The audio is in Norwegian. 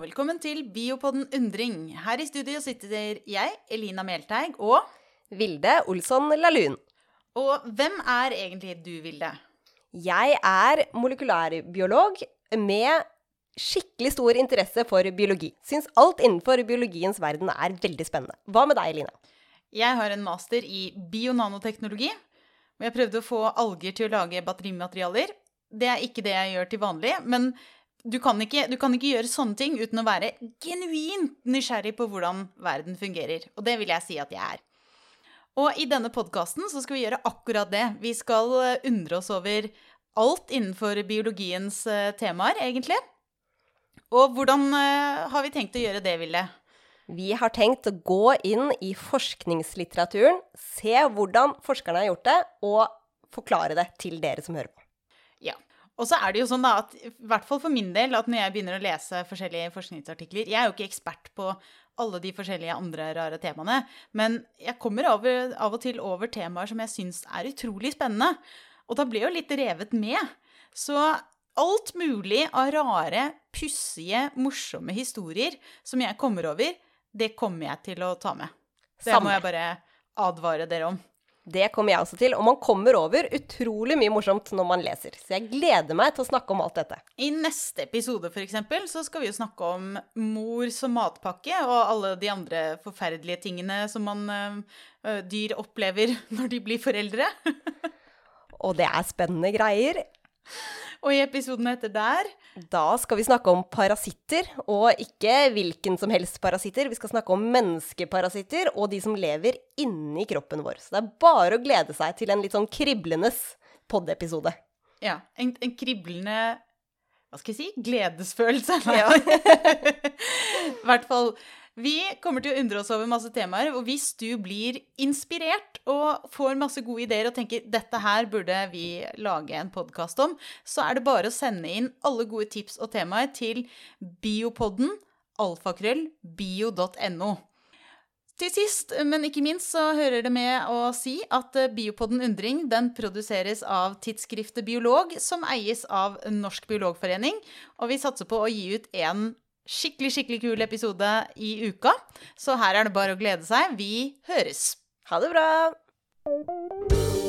og velkommen til Biopodden Undring. Her i studio sitter jeg, Elina Melteig, og Vilde Olsson Lahlun. Og hvem er egentlig du, Vilde? Jeg er molekylærbiolog med skikkelig stor interesse for biologi. Syns alt innenfor biologiens verden er veldig spennende. Hva med deg, Elina? Jeg har en master i bionanoteknologi. Og jeg prøvde å få alger til å lage batterimaterialer. Det er ikke det jeg gjør til vanlig, men du kan, ikke, du kan ikke gjøre sånne ting uten å være genuint nysgjerrig på hvordan verden fungerer. Og det vil jeg si at jeg er. Og i denne podkasten så skal vi gjøre akkurat det. Vi skal eh, undre oss over alt innenfor biologiens eh, temaer, egentlig. Og hvordan eh, har vi tenkt å gjøre det, Ville? Vi har tenkt å gå inn i forskningslitteraturen, se hvordan forskerne har gjort det, og forklare det til dere som hører på. Og så er det jo sånn da at, i hvert fall for min del, at når jeg begynner å lese forskjellige forskningsartikler Jeg er jo ikke ekspert på alle de forskjellige andre rare temaene, men jeg kommer over, av og til over temaer som jeg syns er utrolig spennende. Og da blir jeg jo litt revet med. Så alt mulig av rare, pussige, morsomme historier som jeg kommer over, det kommer jeg til å ta med. Det Samme. må jeg bare advare dere om. Det kommer jeg også til, og man kommer over utrolig mye morsomt når man leser. Så jeg gleder meg til å snakke om alt dette. I neste episode eksempel, så skal vi jo snakke om mor som matpakke og alle de andre forferdelige tingene som man ø, dyr opplever når de blir foreldre. Og det er spennende greier. Og i episoden etter der Da skal vi snakke om parasitter, og ikke hvilken som helst parasitter. Vi skal snakke om menneskeparasitter og de som lever inni kroppen vår. Så det er bare å glede seg til en litt sånn kriblende pod-episode. Ja, en, en kriblende Hva skal jeg si? Gledesfølelse. Ja. I hvert fall. Vi kommer til å undre oss over masse temaer, og hvis du blir inspirert og får masse gode ideer og tenker dette her burde vi lage en podkast om, så er det bare å sende inn alle gode tips og temaer til biopodden alfakrøll bio.no. Til sist, men ikke minst, så hører det med å si at eh, Biopodden Undring den produseres av tidsskriftet Biolog, som eies av Norsk biologforening. Og vi satser på å gi ut en skikkelig, skikkelig kul episode i uka. Så her er det bare å glede seg. Vi høres! Ha det bra!